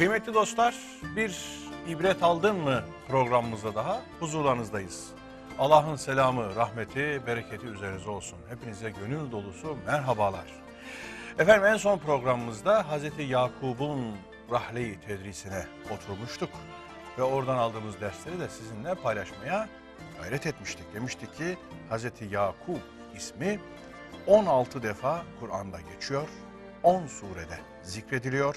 Kıymetli dostlar, bir ibret aldın mı programımızda daha huzurlarınızdayız. Allah'ın selamı, rahmeti, bereketi üzerinize olsun. Hepinize gönül dolusu merhabalar. Efendim en son programımızda Hazreti Yakub'un rahle-i tedrisine oturmuştuk. Ve oradan aldığımız dersleri de sizinle paylaşmaya gayret etmiştik. Demiştik ki Hazreti Yakup ismi 16 defa Kur'an'da geçiyor. 10 surede zikrediliyor.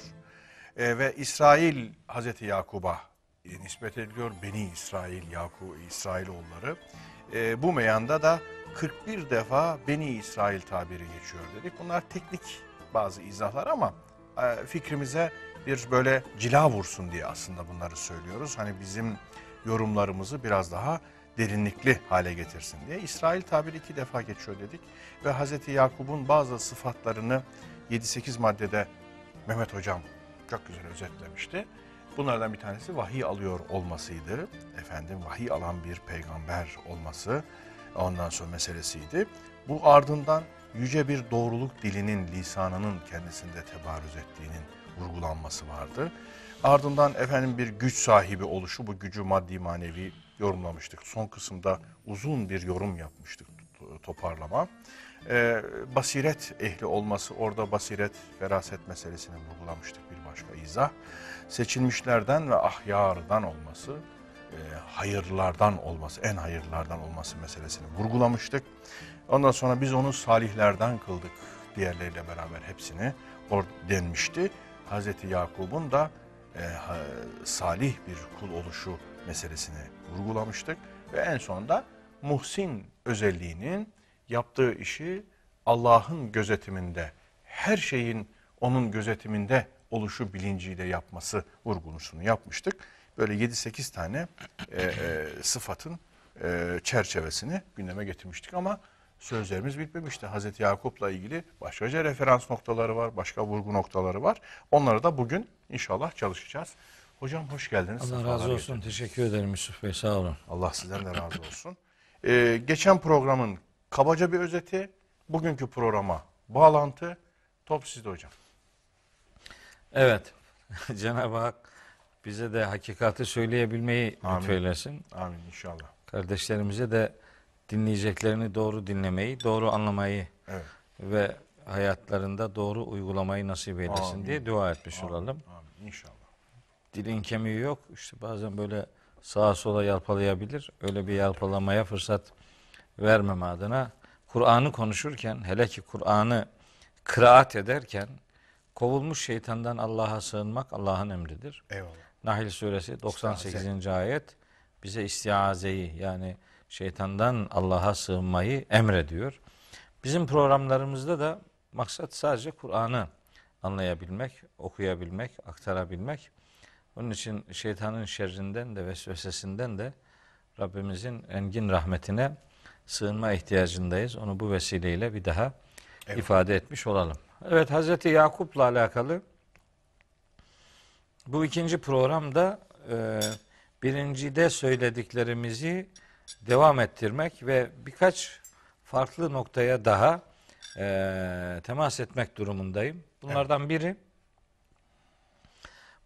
E, ve İsrail Hazreti Yakub'a e, nispet ediliyor. Beni İsrail, Yakup, İsrailoğulları. E, bu meyanda da 41 defa Beni İsrail tabiri geçiyor dedik. Bunlar teknik bazı izahlar ama e, fikrimize bir böyle cila vursun diye aslında bunları söylüyoruz. Hani bizim yorumlarımızı biraz daha derinlikli hale getirsin diye. İsrail tabiri iki defa geçiyor dedik. Ve Hazreti Yakup'un bazı sıfatlarını 7-8 maddede Mehmet Hocam çok güzel özetlemişti. Bunlardan bir tanesi vahiy alıyor olmasıydı. Efendim vahiy alan bir peygamber olması ondan sonra meselesiydi. Bu ardından yüce bir doğruluk dilinin, lisanının kendisinde tebarüz ettiğinin vurgulanması vardı. Ardından efendim bir güç sahibi oluşu, bu gücü maddi manevi yorumlamıştık. Son kısımda uzun bir yorum yapmıştık toparlama. Ee, basiret ehli olması, orada basiret, feraset meselesini vurgulamıştık bir başka izah. Seçilmişlerden ve ahyardan olması, e, hayırlardan olması, en hayırlardan olması meselesini vurgulamıştık. Ondan sonra biz onu salihlerden kıldık diğerleriyle beraber hepsini or denmişti. Hazreti Yakub'un da e, ha, salih bir kul oluşu meselesini vurgulamıştık. Ve en sonunda muhsin özelliğinin yaptığı işi Allah'ın gözetiminde, her şeyin onun gözetiminde oluşu bilinciyle yapması vurgusunu yapmıştık. Böyle 7-8 tane e, e, sıfatın e, çerçevesini gündeme getirmiştik ama sözlerimiz bitmemişti. Hazreti Yakup'la ilgili başkaca referans noktaları var, başka vurgu noktaları var. Onları da bugün inşallah çalışacağız. Hocam hoş geldiniz. Allah Sefalar razı olsun. getirdiniz. Teşekkür ederim Yusuf Bey. Sağ olun. Allah sizden de razı olsun. Ee, geçen programın kabaca bir özeti, bugünkü programa bağlantı. Top sizde hocam. Evet. Cenab-ı Hak bize de hakikati söyleyebilmeyi Amin. lütfeylesin. Amin inşallah. Kardeşlerimize de dinleyeceklerini doğru dinlemeyi, doğru anlamayı Evet. ve hayatlarında doğru uygulamayı nasip eylesin Amin. diye dua etmiş Amin, olalım. Amin inşallah. Dilin kemiği yok. İşte bazen böyle sağa sola yalpalayabilir. Öyle bir yalpalamaya fırsat vermeme adına Kur'an'ı konuşurken hele ki Kur'an'ı kıraat ederken kovulmuş şeytandan Allah'a sığınmak Allah'ın emridir. Eyvallah. Nahl suresi 98. ayet bize istiazeyi yani şeytandan Allah'a sığınmayı emrediyor. Bizim programlarımızda da maksat sadece Kur'an'ı anlayabilmek, okuyabilmek, aktarabilmek. Onun için şeytanın şerrinden de vesvesesinden de Rabbimizin engin rahmetine sığınma ihtiyacındayız. Onu bu vesileyle bir daha Evet. ifade etmiş olalım. Evet Hazreti Yakup'la alakalı bu ikinci programda e, birincide söylediklerimizi devam ettirmek ve birkaç farklı noktaya daha e, temas etmek durumundayım. Bunlardan biri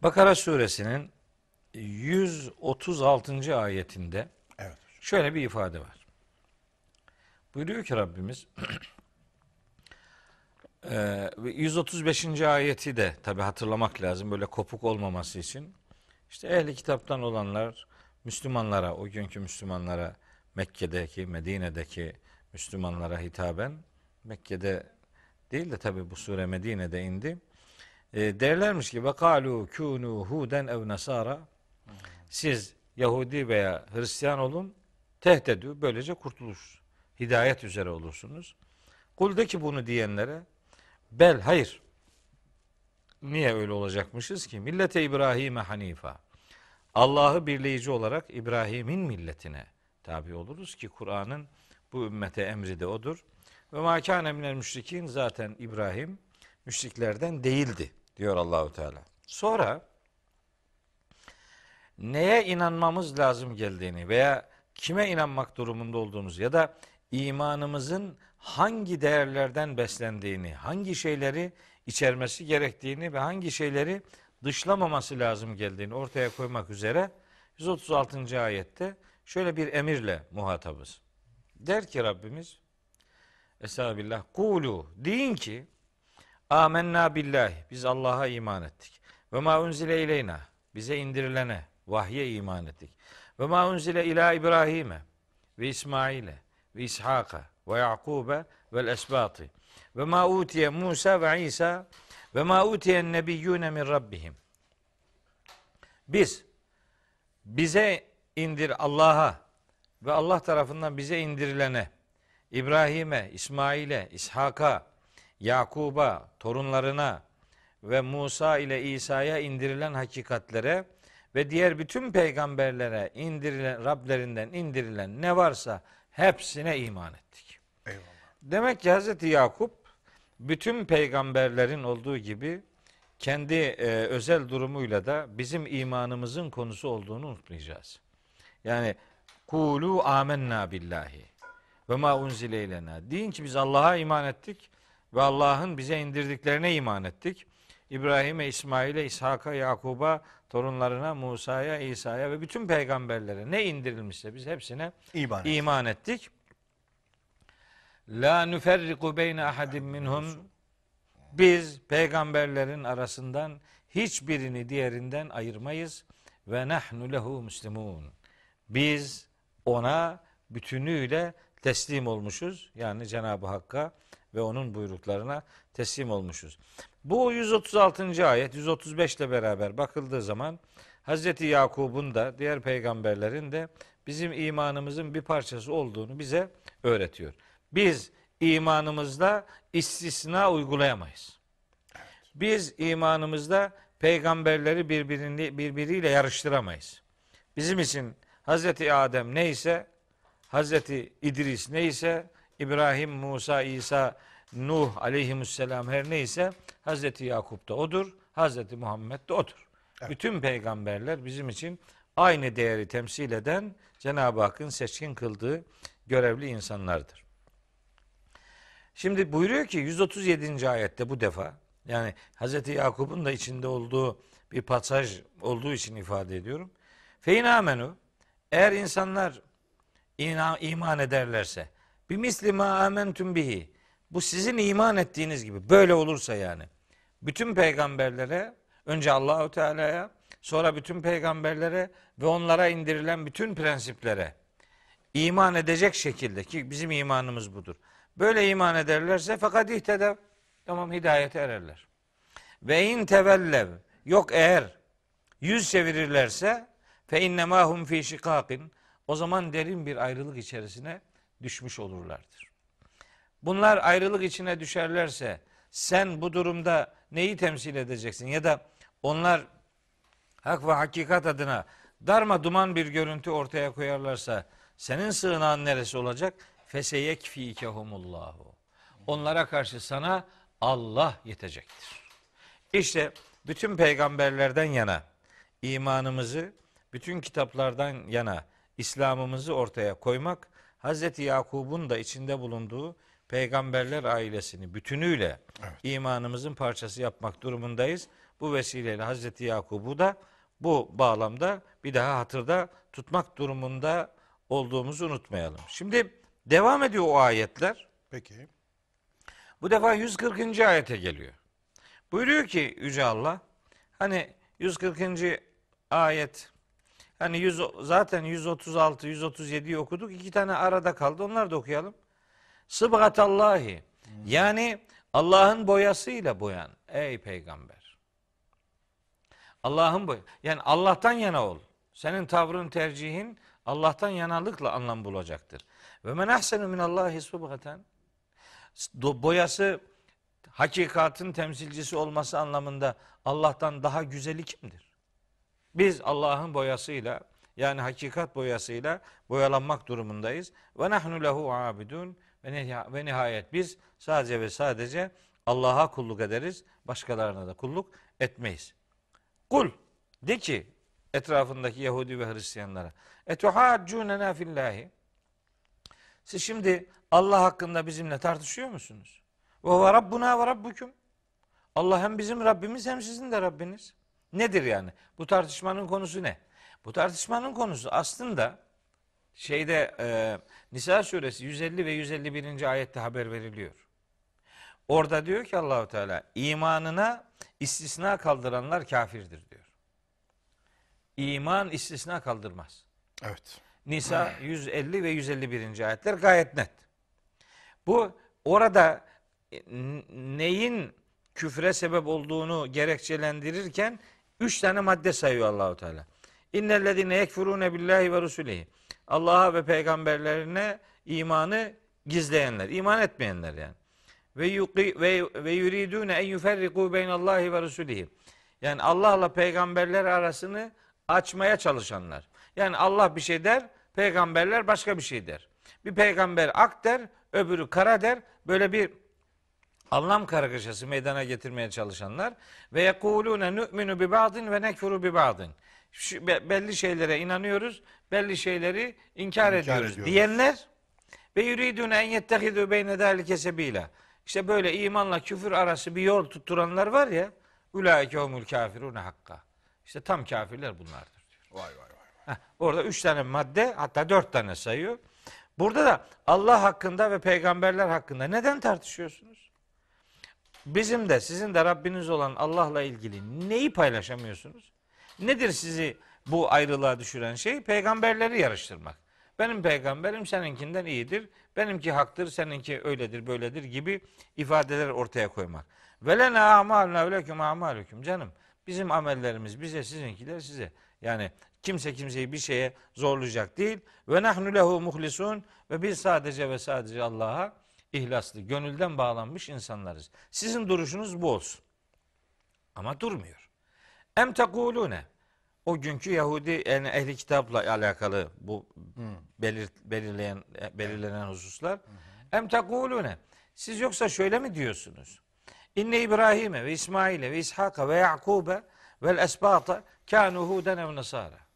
Bakara suresinin 136. ayetinde Evet şöyle bir ifade var. Buyuruyor ki Rabbimiz ee, ve 135. ayeti de tabi hatırlamak lazım böyle kopuk olmaması için. İşte ehli kitaptan olanlar Müslümanlara, o günkü Müslümanlara, Mekke'deki, Medine'deki Müslümanlara hitaben, Mekke'de değil de tabi bu sure Medine'de indi. E, derlermiş ki vekalu kunu huden ev nasara siz Yahudi veya Hristiyan olun tehdedü böylece kurtuluş hidayet üzere olursunuz. Kul de ki bunu diyenlere bel hayır. Niye öyle olacakmışız ki? Millete İbrahim'e hanifa. Allah'ı birleyici olarak İbrahim'in milletine tabi oluruz ki Kur'an'ın bu ümmete emri de odur. Ve ma kâne minel müşrikin zaten İbrahim müşriklerden değildi diyor Allahu Teala. Sonra neye inanmamız lazım geldiğini veya kime inanmak durumunda olduğumuzu ya da imanımızın hangi değerlerden beslendiğini, hangi şeyleri içermesi gerektiğini ve hangi şeyleri dışlamaması lazım geldiğini ortaya koymak üzere 136. ayette şöyle bir emirle muhatabız. Der ki Rabbimiz Estağfirullah. Kulu deyin ki Amenna billahi. Biz Allah'a iman ettik. Ve ma unzile ileyna. Bize indirilene, vahye iman ettik. Ve ma unzile ila İbrahim'e ve İsmail'e ve İshak'a ve Yakub'e ve esbati. Ve ma utiye Musa ve İsa ve ma utiyen nebiyyune min rabbihim. Biz bize indir Allah'a ve Allah tarafından bize indirilene İbrahim'e, İsmail'e, İshak'a, Yakub'a, torunlarına ve Musa ile İsa'ya indirilen hakikatlere ve diğer bütün peygamberlere indirilen Rablerinden indirilen ne varsa hepsine iman ettik. Eyvallah. Demek ki Hazreti Yakup bütün peygamberlerin olduğu gibi kendi e, özel durumuyla da bizim imanımızın konusu olduğunu unutmayacağız. Yani kulu amennâ billahi ve ma unzile ilena. Deyin ki biz Allah'a iman ettik ve Allah'ın bize indirdiklerine iman ettik. İbrahim'e, İsmail'e, İshak'a, Yakub'a, torunlarına, Musa'ya, İsa'ya ve bütün peygamberlere ne indirilmişse biz hepsine İman. iman ettik. La nüferriku beyne ahadim minhum. Biz peygamberlerin arasından hiçbirini diğerinden ayırmayız ve nahnu lehu muslimun. Biz ona bütünüyle teslim olmuşuz. Yani Cenab-ı Hakk'a ve onun buyruklarına teslim olmuşuz. Bu 136. ayet 135 ile beraber bakıldığı zaman Hazreti Yakub'un da diğer peygamberlerin de bizim imanımızın bir parçası olduğunu bize öğretiyor. Biz imanımızda istisna uygulayamayız. Biz imanımızda peygamberleri birbirini, birbiriyle yarıştıramayız. Bizim için Hazreti Adem neyse, Hazreti İdris neyse, İbrahim, Musa, İsa, Nuh aleyhisselam her neyse Hazreti Yakup da odur, Hazreti Muhammed de odur. Evet. Bütün peygamberler bizim için aynı değeri temsil eden Cenab-ı Hakk'ın seçkin kıldığı görevli insanlardır. Şimdi buyuruyor ki 137. ayette bu defa yani Hazreti Yakup'un da içinde olduğu bir pasaj olduğu için ifade ediyorum. Fein amenu eğer insanlar iman ederlerse bir misli ma amentum bihi bu sizin iman ettiğiniz gibi böyle olursa yani bütün peygamberlere önce Allahu Teala'ya sonra bütün peygamberlere ve onlara indirilen bütün prensiplere iman edecek şekilde ki bizim imanımız budur. Böyle iman ederlerse fakat ihtedev tamam hidayete ererler. Ve in tevellev yok eğer yüz çevirirlerse fe innemâ hum fî şikâkin o zaman derin bir ayrılık içerisine düşmüş olurlardır. Bunlar ayrılık içine düşerlerse sen bu durumda neyi temsil edeceksin ya da onlar hak ve hakikat adına darma duman bir görüntü ortaya koyarlarsa senin sığınağın neresi olacak? Feseyekfikehumullahu. Onlara karşı sana Allah yetecektir. İşte bütün peygamberlerden yana imanımızı, bütün kitaplardan yana İslam'ımızı ortaya koymak, Hazreti Yakub'un da içinde bulunduğu peygamberler ailesini bütünüyle imanımızın parçası yapmak durumundayız. Bu vesileyle Hazreti Yakub'u da bu bağlamda bir daha hatırda tutmak durumunda olduğumuzu unutmayalım. Şimdi devam ediyor o ayetler. Peki. Bu defa 140. ayete geliyor. Buyuruyor ki Yüce Allah hani 140. ayet hani 100, zaten 136 137'yi okuduk. iki tane arada kaldı. Onları da okuyalım. Sıbgatallahi yani Allah'ın boyasıyla boyan ey peygamber. Allah'ın boy yani Allah'tan yana ol. Senin tavrın tercihin Allah'tan yanalıkla anlam bulacaktır. Ve men ahsenu minallahi subgaten Do- boyası hakikatın temsilcisi olması anlamında Allah'tan daha güzeli kimdir? Biz Allah'ın boyasıyla yani hakikat boyasıyla boyalanmak durumundayız. Ve nahnu lehu abidun ve nihayet biz sadece ve sadece Allah'a kulluk ederiz. Başkalarına da kulluk etmeyiz. Kul de ki etrafındaki Yahudi ve Hristiyanlara etuhaccunena fillahi siz şimdi Allah hakkında bizimle tartışıyor musunuz? Ve huve rabbuna ve rabbukum. Allah hem bizim Rabbimiz hem sizin de Rabbiniz. Nedir yani? Bu tartışmanın konusu ne? Bu tartışmanın konusu aslında şeyde e, Nisa suresi 150 ve 151. ayette haber veriliyor. Orada diyor ki Allahu Teala imanına istisna kaldıranlar kafirdir diyor. İman istisna kaldırmaz. Evet. Nisa 150 ve 151. ayetler gayet net. Bu orada e, neyin küfre sebep olduğunu gerekçelendirirken üç tane madde sayıyor Allahu Teala. İnnellezine yekfurune billahi ve rusulihi. Allah'a ve peygamberlerine imanı gizleyenler, iman etmeyenler yani. Ve yuqi ve ve yuridune en yuferriku beynallahi ve rusulihi. Yani Allah'la peygamberler arasını açmaya çalışanlar. Yani Allah bir şey der, peygamberler başka bir şey der. Bir peygamber ak der, öbürü kara der. Böyle bir anlam kargaşası meydana getirmeye çalışanlar ve yekulune nu'minu bi ba'din ve nekfuru bi ba'din. Belli şeylere inanıyoruz, belli şeyleri inkar, ediyoruz ediyoruz. diyenler ve yuridune en yettehidu beyne zalike sebila. İşte böyle imanla küfür arası bir yol tutturanlar var ya. Ulaike humul kafirune hakka. İşte tam kafirler bunlardır. Vay vay vay. Orada üç tane madde hatta dört tane sayıyor. Burada da Allah hakkında ve peygamberler hakkında neden tartışıyorsunuz? Bizim de sizin de Rabbiniz olan Allah'la ilgili neyi paylaşamıyorsunuz? Nedir sizi bu ayrılığa düşüren şey? Peygamberleri yarıştırmak. Benim peygamberim seninkinden iyidir. Benimki haktır, seninki öyledir, böyledir gibi ifadeler ortaya koymak. Velena amaluna ve leküm amalukum canım. Bizim amellerimiz bize, sizinkiler size. Yani kimse kimseyi bir şeye zorlayacak değil. Ve nahnu lehu muhlisun ve biz sadece ve sadece Allah'a ihlaslı, gönülden bağlanmış insanlarız. Sizin duruşunuz bu olsun. Ama durmuyor. Em tekulune o günkü Yahudi yani ehli kitapla alakalı bu belir, belirleyen belirlenen hususlar. Em tekulune siz yoksa şöyle mi diyorsunuz? İnne İbrahim'e ve İsmail'e ve İshak'a ve Yakub'e vel esbata kânu huden ev nasara.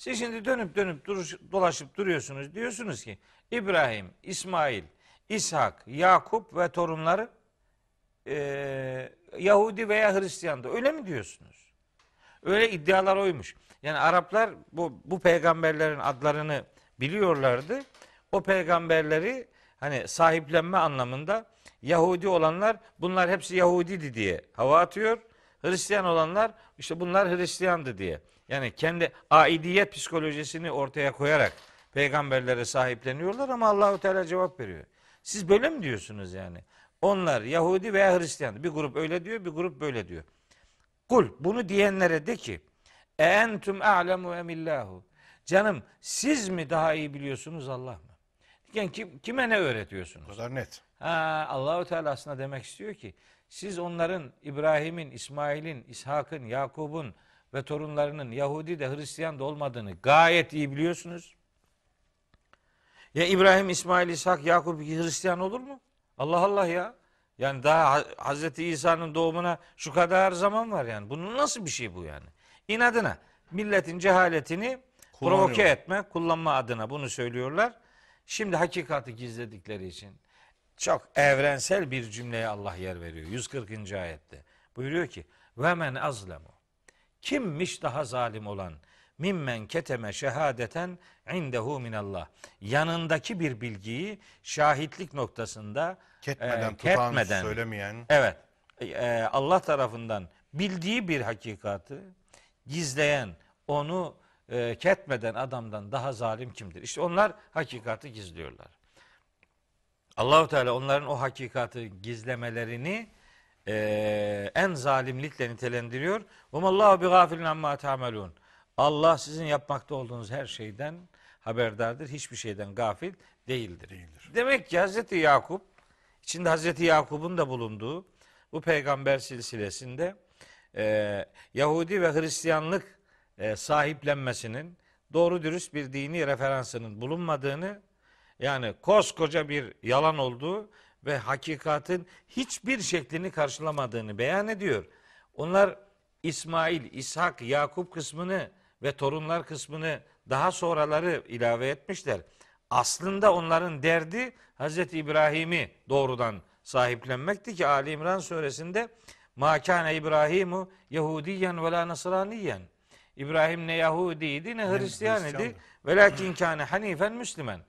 Siz şimdi dönüp dönüp duruş, dolaşıp duruyorsunuz. Diyorsunuz ki İbrahim, İsmail, İshak, Yakup ve torunları eee, Yahudi veya Hristiyandı. Öyle mi diyorsunuz? Öyle iddialar oymuş. Yani Araplar bu, bu peygamberlerin adlarını biliyorlardı. O peygamberleri hani sahiplenme anlamında Yahudi olanlar bunlar hepsi Yahudiydi diye hava atıyor. Hristiyan olanlar işte bunlar Hristiyandı diye. Yani kendi aidiyet psikolojisini ortaya koyarak peygamberlere sahipleniyorlar ama Allahu Teala cevap veriyor. Siz böyle mi diyorsunuz yani? Onlar Yahudi veya Hristiyan. Bir grup öyle diyor, bir grup böyle diyor. Kul bunu diyenlere de ki entum a'lemu emillahu. Canım siz mi daha iyi biliyorsunuz Allah mı? Yani kim, kime ne öğretiyorsunuz? kadar net. Ha, Allahu Teala aslında demek istiyor ki siz onların İbrahim'in, İsmail'in, İshak'ın, Yakub'un ve torunlarının Yahudi de Hristiyan da olmadığını gayet iyi biliyorsunuz. Ya İbrahim, İsmail, İshak, Yakup Hristiyan olur mu? Allah Allah ya. Yani daha Ha- Hazreti İsa'nın doğumuna şu kadar zaman var yani. Bunun nasıl bir şey bu yani? İnadına milletin cehaletini provoke etme, kullanma adına bunu söylüyorlar. Şimdi hakikati gizledikleri için çok evrensel bir cümleye Allah yer veriyor. 140. ayette. Buyuruyor ki ve men azlemu. Kimmiş daha zalim olan? Mimmen keteme şehadeten indehu minallah. Yanındaki bir bilgiyi şahitlik noktasında Ketmeden, e, tutan, ketmeden, söylemeyen. Evet. e, Allah tarafından bildiği bir hakikatı gizleyen, onu e, ketmeden adamdan daha zalim kimdir? İşte onlar hakikati gizliyorlar. Allahu Teala onların o hakikati gizlemelerini e, en zalimlikle nitelendiriyor. Allahu bi gafilin amma ta'melun. Allah sizin yapmakta olduğunuz her şeyden haberdardır. Hiçbir şeyden gafil değildir. Değildir. Demek ki Hazreti Yakup içinde Hazreti Yakup'un da bulunduğu bu peygamber silsilesinde e, Yahudi ve Hristiyanlık e, sahiplenmesinin doğru dürüst bir dini referansının bulunmadığını yani koskoca bir yalan olduğu ve hakikatin hiçbir şeklini karşılamadığını beyan ediyor. Onlar İsmail, İshak, Yakup kısmını ve torunlar kısmını daha sonraları ilave etmişler. Aslında onların derdi Hazreti İbrahim'i doğrudan sahiplenmekti ki Ali İmran suresinde Ma kana İbrahimu Yahudiyen ve la Nasraniyen. İbrahim ne Yahudiydi ne Hristiyan idi. Velakin kâne hanifen Müslüman.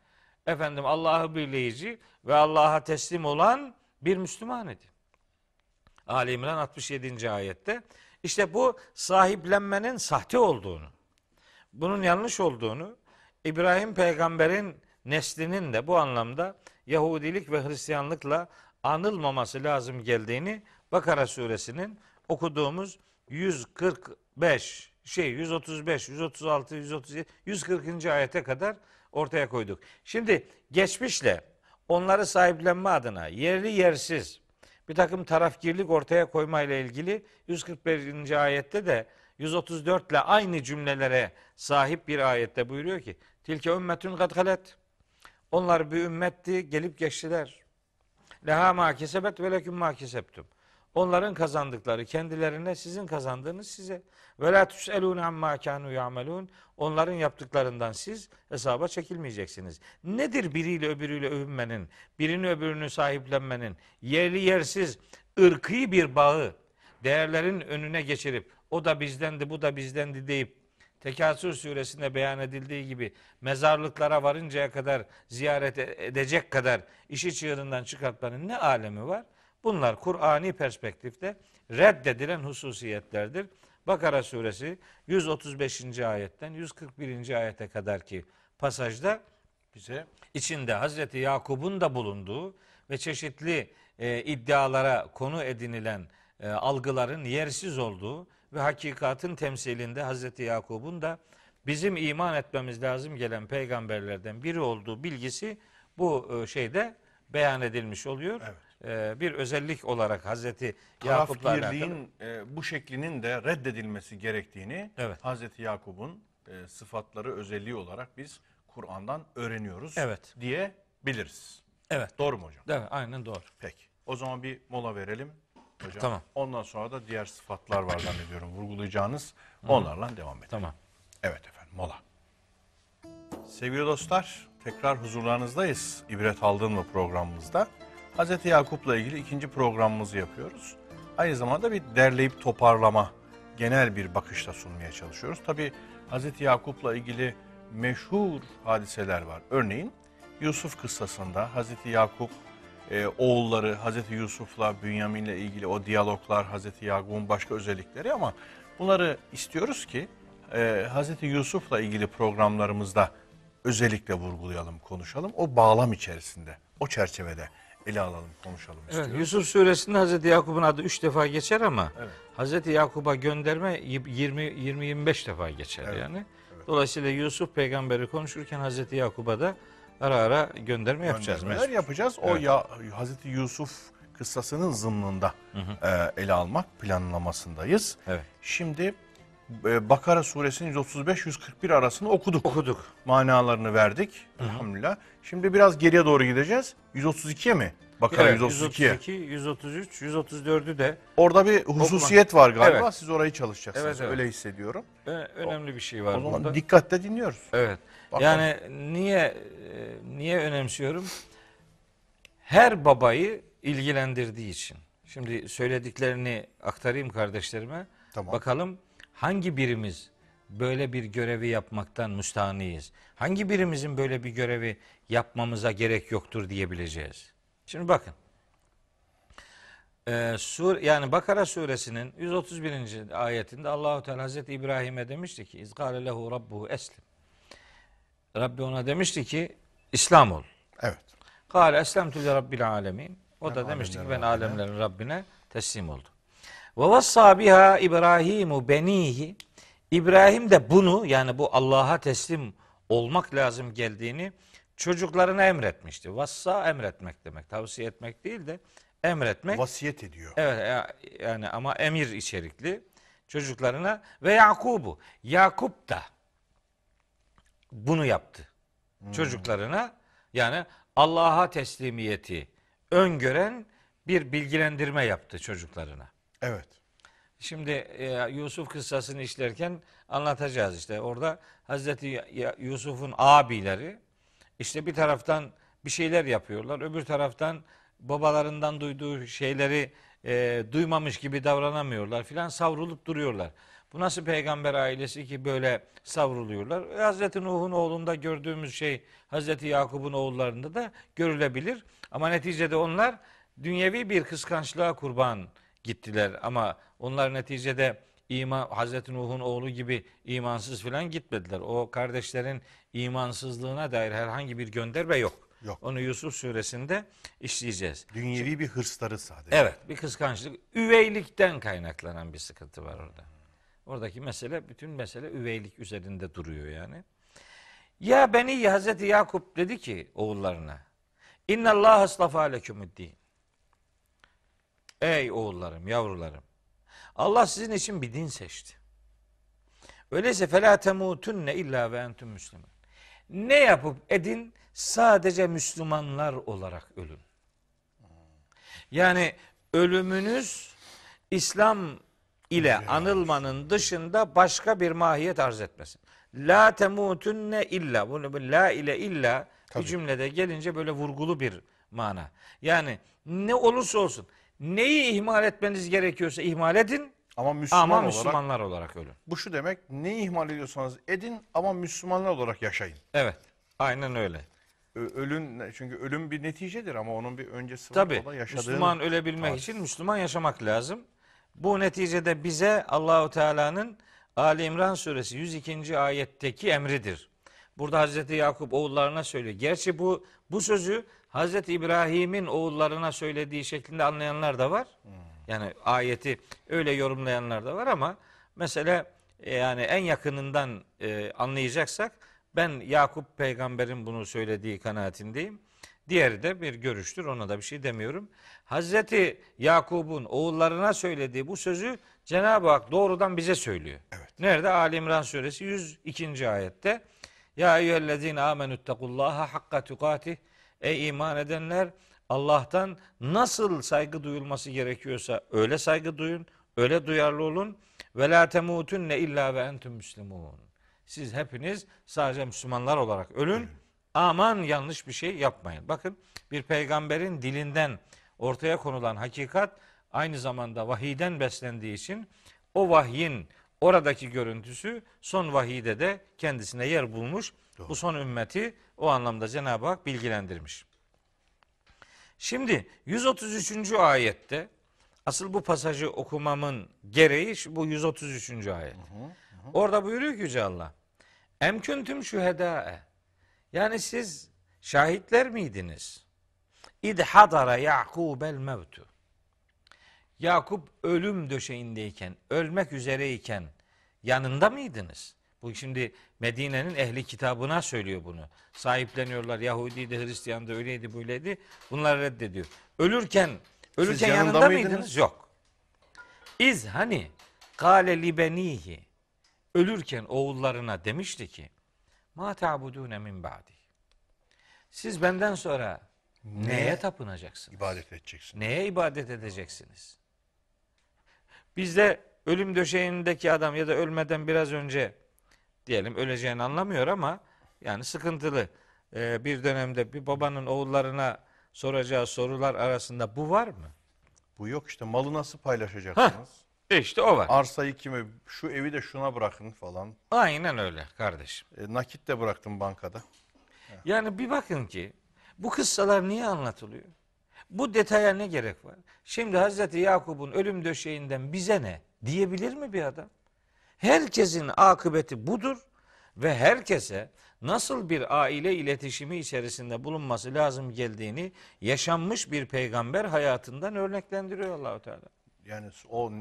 Efendim Allah'ı birleyici ve Allah'a teslim olan bir Müslüman idi. Ali İmran 67. ayette. İşte bu sahiplenmenin sahte olduğunu, bunun yanlış olduğunu, İbrahim peygamberin neslinin de bu anlamda Yahudilik ve Hristiyanlıkla anılmaması lazım geldiğini Bakara suresinin okuduğumuz 145 şey 135, 136, 137, 140. ayete kadar ortaya koyduk. Şimdi geçmişle onları sahiplenme adına yerli yersiz bir takım tarafgirlik ortaya koyma ile ilgili 141. ayette de 134 ile aynı cümlelere sahip bir ayette buyuruyor ki Tilke ümmetün kad. Onlar bir ümmetti gelip geçtiler. Leha ma kesebet ve leküm ma kesebtum. Onların kazandıkları kendilerine, sizin kazandığınız size. Ve la tus'elûne amma kânû ya'melûn. Onların yaptıklarından siz hesaba çekilmeyeceksiniz. Nedir biriyle öbürüyle övünmenin, birini öbürünü sahiplenmenin, yerli yersiz ırkî bir bağı değerlerin önüne geçirip o da bizdendi, bu da bizdendi deyip Tekasür suresinde beyan edildiği gibi mezarlıklara varıncaya kadar ziyaret e- edecek kadar işi çığırından çıkartmanın ne alemi var? Bunlar Kur'ani perspektifte reddedilen hususiyetlerdir. Bakara suresi 135. ayetten 141. ayete kadar ki pasajda Bize içinde Hazreti Yakub'un da bulunduğu ve çeşitli e, iddialara konu edinilen e, algıların yersiz olduğu ve hakikatin temsilinde Hazreti Yakub'un da bizim iman etmemiz lazım gelen peygamberlerden biri olduğu bilgisi bu e, şeyde beyan edilmiş oluyor. E, bir özellik olarak Hazreti Yakup'la alakalı. tarafgirliğin e, bu şeklinin de reddedilmesi gerektiğini Evet. Hazreti Yakup'un e, sıfatları özelliği olarak biz Kur'an'dan öğreniyoruz Evet. diyebiliriz. Evet. Doğru mu hocam? Evet, aynen doğru. Peki. O zaman bir mola verelim hocam. Tamam. Ondan sonra da diğer sıfatlar var zannediyorum vurgulayacağınız. Onlarla devam edelim. Tamam. Evet efendim mola. Sevgili dostlar tekrar huzurlarınızdayız. İbret aldın mı programımızda. Hz. Yakup'la ilgili ikinci programımızı yapıyoruz. Aynı zamanda bir derleyip toparlama, genel bir bakışla sunmaya çalışıyoruz. Tabi Hz. Yakup'la ilgili meşhur hadiseler var. Örneğin Yusuf kıssasında Hz. Yakup e, oğulları Hz. Yusuf'la Bünyamin'le ilgili o diyaloglar, Hz. Yakup'un başka özellikleri ama bunları istiyoruz ki e, Hz. Yusuf'la ilgili programlarımızda özellikle vurgulayalım, konuşalım. O bağlam içerisinde, o çerçevede ele alalım, konuşalım Evet. Yusuf suresinde Hazreti Yakup'un adı üç defa geçer ama Evet. Hazreti Yakup'a gönderme 20 20 25 defa geçer Evet, yani. Dolayısıyla Yusuf peygamberi konuşurken Hazreti Yakup'a da ara ara gönderme yapacağız. Mesut. yapacağız. O Evet. ya Hazreti Yusuf kıssasının zımnında e, ele almak planlamasındayız. Evet. Şimdi Bakara suresinin 135-141 arasını okuduk. Okuduk. Manalarını verdik. Elhamdülillah. Şimdi biraz geriye doğru gideceğiz. 132'ye mi? Bakara Evet, 132'ye. 132, 133, 134'ü de Orada bir hususiyet var galiba. Evet. Siz orayı çalışacaksınız. Evet, evet. Öyle hissediyorum. ö- önemli bir şey var O zaman burada. dikkatle dinliyoruz. Evet. Bakalım. Yani niye e, niye önemsiyorum? Her babayı ilgilendirdiği için. Şimdi söylediklerini aktarayım kardeşlerime. Tamam. Bakalım hangi birimiz böyle bir görevi yapmaktan müstahniyiz? Hangi birimizin böyle bir görevi yapmamıza gerek yoktur diyebileceğiz? Şimdi bakın. Ee, sur yani Bakara suresinin 131. ayetinde Allahu Teala Hazreti İbrahim'e demişti ki İzgâle lehu rabbuhu eslim. Rabbi ona demişti ki İslam ol. Evet. Kâle eslemtü li rabbil alemin. O Ben da demişti ki ben alemlerin Rabbine teslim oldum. Ve vassa biha İbrahimu benihi. İbrahim de bunu yani bu Allah'a teslim olmak lazım geldiğini çocuklarına emretmişti. Vassa emretmek demek. Tavsiye etmek değil de emretmek. Vasiyet ediyor. Evet ya- yani ama emir içerikli çocuklarına ve Yakub'u. Yakup da bunu yaptı. Çocuklarına yani Allah'a teslimiyeti öngören bir bilgilendirme yaptı çocuklarına. Evet. Şimdi e, Yusuf kıssasını işlerken anlatacağız işte. Orada Hazreti Yusuf'un abileri işte bir taraftan bir şeyler yapıyorlar. Öbür taraftan babalarından duyduğu şeyleri e, duymamış gibi davranamıyorlar filan savrulup duruyorlar. Bu nasıl peygamber ailesi ki böyle savruluyorlar? E, Hazreti Nuh'un oğlunda gördüğümüz şey Hazreti Yakup'un oğullarında da görülebilir. Ama neticede onlar dünyevi bir kıskançlığa kurban gittiler. Ama onlar neticede iman, Hazreti Nuh'un oğlu gibi imansız filan gitmediler. O kardeşlerin imansızlığına dair herhangi bir gönderme yok. Yok. Onu Yusuf suresinde işleyeceğiz. Dünyevi bir hırsları sadece. Evet bir kıskançlık, üveylikten kaynaklanan bir sıkıntı var orada. Oradaki mesele, bütün mesele üveylik üzerinde duruyor yani. Ya beni Hazreti Yakup dedi ki oğullarına. İnna Allah aslafa lekumuddin. Ey oğullarım, yavrularım. Allah sizin için bir din seçti. Öyleyse felâ temutunne illa ve entüm müslüman. Ne yapıp edin sadece Müslümanlar olarak ölün. Yani ölümünüz İslam ile anılmanın dışında başka bir mahiyet arz etmesin. La temutunne illa. Bunu bu la ile illa bir cümlede gelince böyle vurgulu bir mana. Yani ne olursa olsun neyi ihmal etmeniz gerekiyorsa ihmal edin Ama Müslüman ama olarak Müslümanlar olarak ölün. bu şu demek neyi ihmal ediyorsanız edin ama Müslümanlar olarak yaşayın. Evet. Aynen öyle. Ö- Ölün çünkü ölüm bir neticedir ama onun bir öncesi var. Tabi O da yaşadığın- Müslüman ölebilmek tarih. için Müslüman yaşamak lazım. Bu neticede bize Allahu Teala'nın Ali İmran suresi 102. ayetteki emridir. Burada Hazreti Yakup oğullarına söylüyor. Gerçi bu bu sözü Hazreti İbrahim'in oğullarına söylediği şeklinde anlayanlar da var. Yani ayeti öyle yorumlayanlar da var ama mesele e, yani en yakınından e, anlayacaksak ben Yakup peygamberin bunu söylediği kanaatindeyim. Diğeri de bir görüştür. Ona da bir şey demiyorum. Hazreti Yakub'un oğullarına söylediği bu sözü Cenab-ı Hak doğrudan bize söylüyor. Nerede? Ali İmran suresi 102. ayette. Ya eyyühellezine amenüttekullaha hakka tukatih. Ey iman edenler Allah'tan nasıl saygı duyulması gerekiyorsa öyle saygı duyun, öyle duyarlı olun. Ve la temutunne illa ve entüm müslimun. Siz hepiniz sadece Müslümanlar olarak ölün. Aman yanlış bir şey yapmayın. Bakın bir peygamberin dilinden ortaya konulan hakikat aynı zamanda vahiyden beslendiği için o vahyin oradaki görüntüsü son vahide de kendisine yer bulmuş. Bu son ümmeti o anlamda Cenab-ı Hak bilgilendirmiş. Şimdi 133. ayette asıl bu pasajı okumamın gereği bu 133. ayet. Orada buyuruyor ki Yüce Allah. Em kuntum şühedâe. Yani siz şahitler miydiniz? İd hadara Yakubel mevtu. Yakup ölüm döşeğindeyken, ölmek üzereyken yanında mıydınız? Bu şimdi Medine'nin ehli kitabına söylüyor bunu. Sahipleniyorlar. Yahudiydi, Hristiyan'da öyleydi, böyleydi. Bunları reddediyor. Ölürken, ölürken yanında yanında, mıydınız? mıydınız? Yok. İz hani kâle libenihi ölürken oğullarına demişti ki ma ta'budune min ba'di. Siz benden sonra neye tapınacaksınız? ibadet edeceksin. Neye ibadet edeceksiniz? Bizde ölüm döşeğindeki adam ya da ölmeden biraz önce diyelim öleceğini anlamıyor ama yani sıkıntılı Ee, bir dönemde bir babanın oğullarına soracağı sorular arasında bu var mı? Bu yok işte malı nasıl paylaşacaksınız? İşte o var. Arsayı kime, şu evi de şuna bırakın falan. Aynen öyle kardeşim. E, nakit de bıraktım bankada. Yani bir bakın ki bu kıssalar niye anlatılıyor? Bu detaya ne gerek var? Şimdi Hazreti Yakup'un ölüm döşeğinden bize ne diyebilir mi bir adam? Herkesin akıbeti budur ve herkese nasıl bir aile iletişimi içerisinde bulunması lazım geldiğini yaşanmış bir peygamber hayatından örneklendiriyor Allahu Teala. Yani o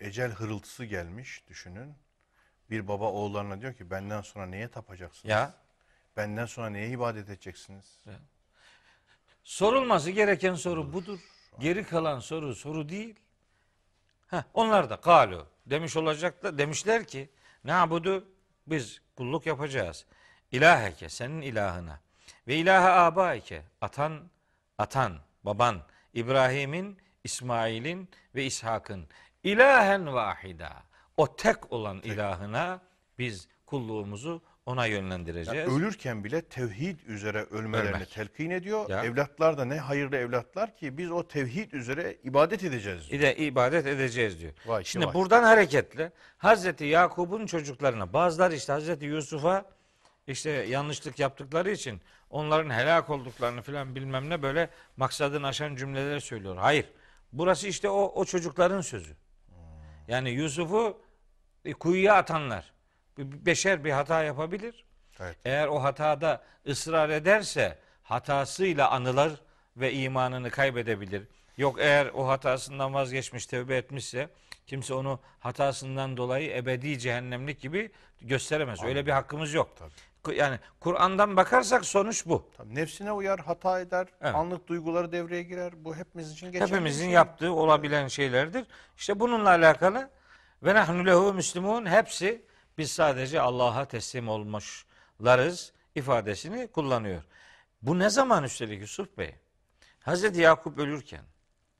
ecel hırıltısı gelmiş düşünün. Bir baba oğullarına diyor ki benden sonra neye tapacaksınız? Ya Benden sonra neye ibadet edeceksiniz? Sorulması gereken soru budur. Geri kalan soru soru değil. Heh, onlar da kalu demiş olacaklar. Demişler ki ne budu biz kulluk yapacağız. İlaheke senin ilahına ve ilahe abaike atan atan baban İbrahim'in İsmail'in ve İshak'ın ilahen vahida o tek olan ilahına biz kulluğumuzu ona Yani yönlendireceğiz. ölürken bile tevhid üzere ölmelerini Ölmek. telkin ediyor. Ya. Evlatlar da ne hayırlı evlatlar ki biz o tevhid üzere ibadet edeceğiz. diyor. Bir de ibadet edeceğiz diyor. Vay Şimdi vay. buradan hareketle Hazreti Yakup'un çocuklarına bazıları işte Hazreti Yusuf'a işte yanlışlık yaptıkları için onların helak olduklarını filan bilmem ne böyle maksadını aşan cümleler söylüyor. Hayır. Burası işte o, o çocukların sözü. Yani Yusuf'u e, kuyuya atanlar. Beşer bir hata yapabilir. Evet. Eğer o hatada ısrar ederse hatasıyla anılır ve imanını kaybedebilir. Yok eğer o hatasından vazgeçmiş, tövbe etmişse kimse onu hatasından dolayı ebedi cehennemlik gibi gösteremez. Öyle bir hakkımız yok. Tabii. Yani Kur'an'dan bakarsak sonuç bu. Tabii nefsine uyar, hata eder, Evet. anlık duyguları devreye girer. Bu hepimiz için geçerli. Hepimizin şey. yaptığı olabilen şeylerdir. İşte bununla alakalı ve nahnu lehu müslümun hepsi biz sadece Allah'a teslim olmuşlarız ifadesini kullanıyor. Bu ne zaman üstelik Yusuf Bey? Hazreti Yakup ölürken.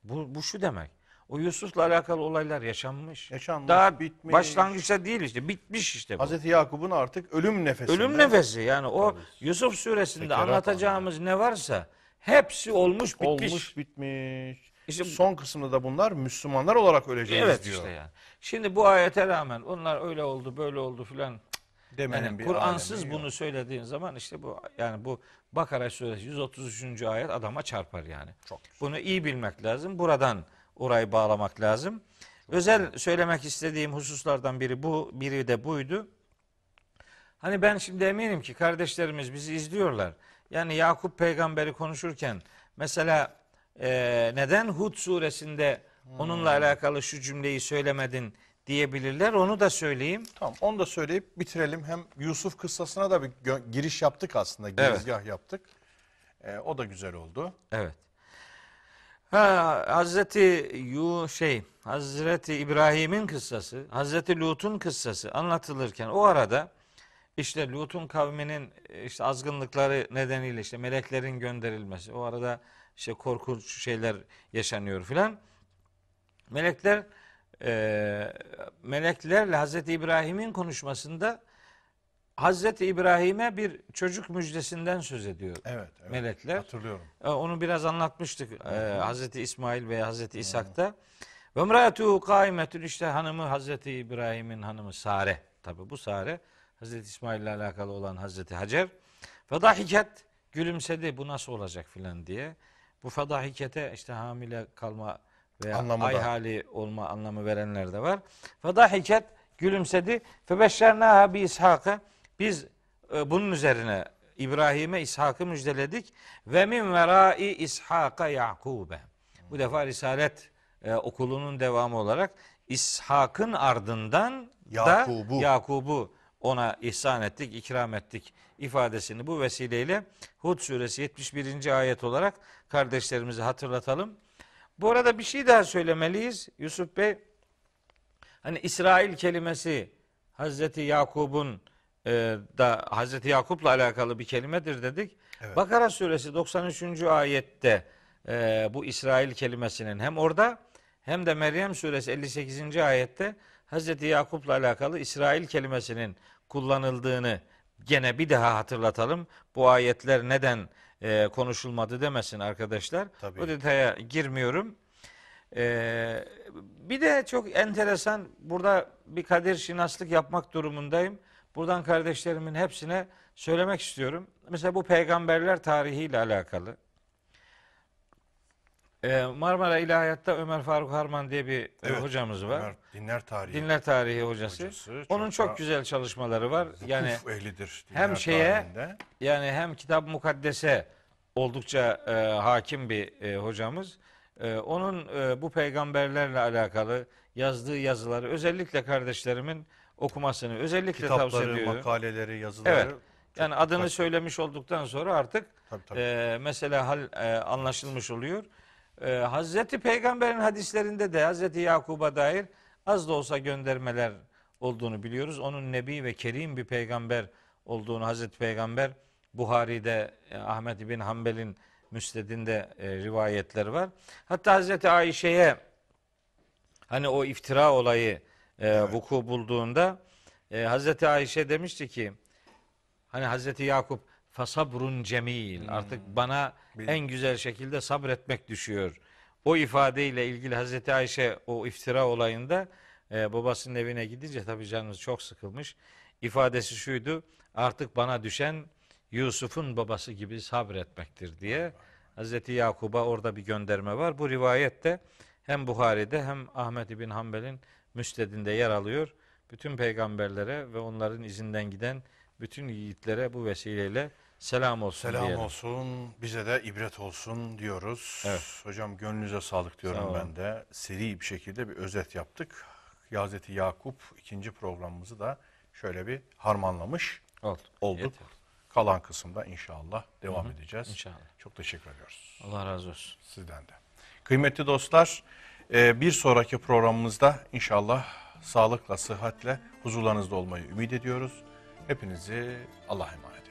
Bu, bu şu demek. O Yusuf'la alakalı olaylar yaşanmış. Yaşanmış, Daha bitmiş. başlangıçta değil işte. Bitmiş işte bu. Hazreti Yakup'un artık ölüm nefesinde. Ölüm nefesi yani o Tabii. Yusuf suresinde Sekerat anlatacağımız ne varsa hepsi olmuş bitmiş. Olmuş, bitmiş. İşte- Son kısmında da bunlar Müslümanlar olarak öleceğiz Evet diyor. işte yani. Şimdi bu ayete rağmen onlar öyle oldu böyle oldu filan. Demenin Yani bir Kur'ansız alemi yok. bunu söylediğin zaman işte bu yani bu Bakara suresi 133. ayet adama çarpar yani. Çok güzel. Bunu iyi bilmek lazım. Buradan orayı bağlamak lazım. Özel söylemek istediğim hususlardan biri bu, biri de buydu. Hani ben şimdi eminim ki kardeşlerimiz bizi izliyorlar. Yani Yakup peygamberi konuşurken mesela e, neden Hud suresinde onunla alakalı şu cümleyi söylemedin diyebilirler. Onu da söyleyeyim. Tamam onu da söyleyip bitirelim. Hem Yusuf kıssasına da bir gö- giriş yaptık aslında. Girizgah yaptık. Ee, o da güzel oldu. Evet. Ha, Hazreti Yu şey Hazreti İbrahim'in kıssası, Hazreti Lut'un kıssası anlatılırken o arada işte Lut'un kavminin e, işte azgınlıkları nedeniyle işte meleklerin gönderilmesi, o arada işte korkunç şeyler yaşanıyor filan. Melekler e, meleklerle Hazreti İbrahim'in konuşmasında Hazreti İbrahim'e bir çocuk müjdesinden söz ediyor. Evet. evet. Melekler. Hatırlıyorum. E, Onu biraz anlatmıştık e, Hazreti İsmail ve Hazreti İshak'ta. Ve mraatu kaimetün işte hanımı Hazreti İbrahim'in hanımı Sare. Tabi bu Sare Hazreti İsmail ile alakalı olan Hazreti Hacer. Fedahiket gülümsedi bu nasıl olacak filan diye. Bu fedahikete işte hamile kalma veya Anlamı ay da. hali olma anlamı verenler de var. Fedahiket gülümsedi. Febeşşernaha bi İshak'a biz e, bunun üzerine İbrahim'e İshak'ı müjdeledik ve min verai İshak'a Yakub'e. Bu defa Risalet e, okulunun devamı olarak İshak'ın ardından Yakub'u. da Yakub'u ona ihsan ettik, ikram ettik ifadesini bu vesileyle Hud suresi 71. ayet olarak kardeşlerimize hatırlatalım. Bu arada bir şey daha söylemeliyiz Yusuf Bey. Hani İsrail kelimesi Hazreti Yakub'un e, da Hazreti Yakup'la alakalı bir kelimedir dedik. Evet. Bakara suresi 93. ayette e, bu İsrail kelimesinin hem orada hem de Meryem suresi 58. ayette Hazreti Yakup'la alakalı İsrail kelimesinin kullanıldığını gene bir daha hatırlatalım. Bu ayetler neden e, konuşulmadı demesin arkadaşlar. Tabii. O detaya girmiyorum. Ee, bir de çok enteresan burada bir kadir şinaslık yapmak durumundayım. Buradan kardeşlerimin hepsine söylemek istiyorum. Mesela bu peygamberler tarihiyle alakalı. Ee, Marmara İlahiyat'ta Ömer Faruk Harman diye bir e, Evet, hocamız var. Ömer dinler tarihi. Dinler tarihi hocası. Hocası, Onun çok çok da güzel çalışmaları var. Yani ehlidir. hem şeye- tarihinde. yani hem kitap mukaddese oldukça e, hakim bir e, hocamız. E, onun e, bu peygamberlerle alakalı yazdığı yazıları özellikle kardeşlerimin okumasını özellikle tavsiye kitapları, ediyorum. makaleleri, yazıları. Evet. çok Yani adını dikkat- söylemiş olduktan sonra artık Tabii, tabii. e, mesela hal e, anlaşılmış oluyor. E, Hazreti Peygamber'in hadislerinde de Hazreti Yakub'a dair az da olsa göndermeler olduğunu biliyoruz. Onun nebi ve kerim bir peygamber olduğunu Hazreti Peygamber Buhari'de e, Ahmet bin Hanbel'in müstedinde e, rivayetleri var. Hatta Hazreti Ayşe'ye hani o iftira olayı e, vuku bulduğunda e, Hazreti Ayşe demişti ki Hani Hazreti Yakup fasabrun cemil artık bana en güzel şekilde sabretmek düşüyor. O ifadeyle ilgili Hazreti Ayşe o iftira olayında e, babasının evine gidince tabii canımız çok sıkılmış. İfadesi şuydu artık bana düşen Yusuf'un babası gibi sabretmektir diye Hazreti Yakub'a orada bir gönderme var. Bu rivayette hem Buhari'de hem Ahmet bin Hanbel'in müstedinde yer alıyor. Bütün peygamberlere ve onların izinden giden bütün yiğitlere bu vesileyle selam olsun Selam diyelim. olsun, bize de ibret olsun diyoruz. Evet. Hocam gönlünüze sağlık diyorum Sağ ben de. Seri bir şekilde bir özet yaptık. Hazreti Yakup ikinci programımızı da şöyle bir harmanlamış Oldu. olduk. Yeter. Kalan kısımda inşallah devam edeceğiz. İnşallah. Çok teşekkür ediyoruz Allah razı olsun. sizden de. Kıymetli dostlar, e, bir sonraki programımızda inşallah sağlıkla, sıhhatle huzurlarınızda olmayı ümit ediyoruz. Hepinizi Allah'a emanet.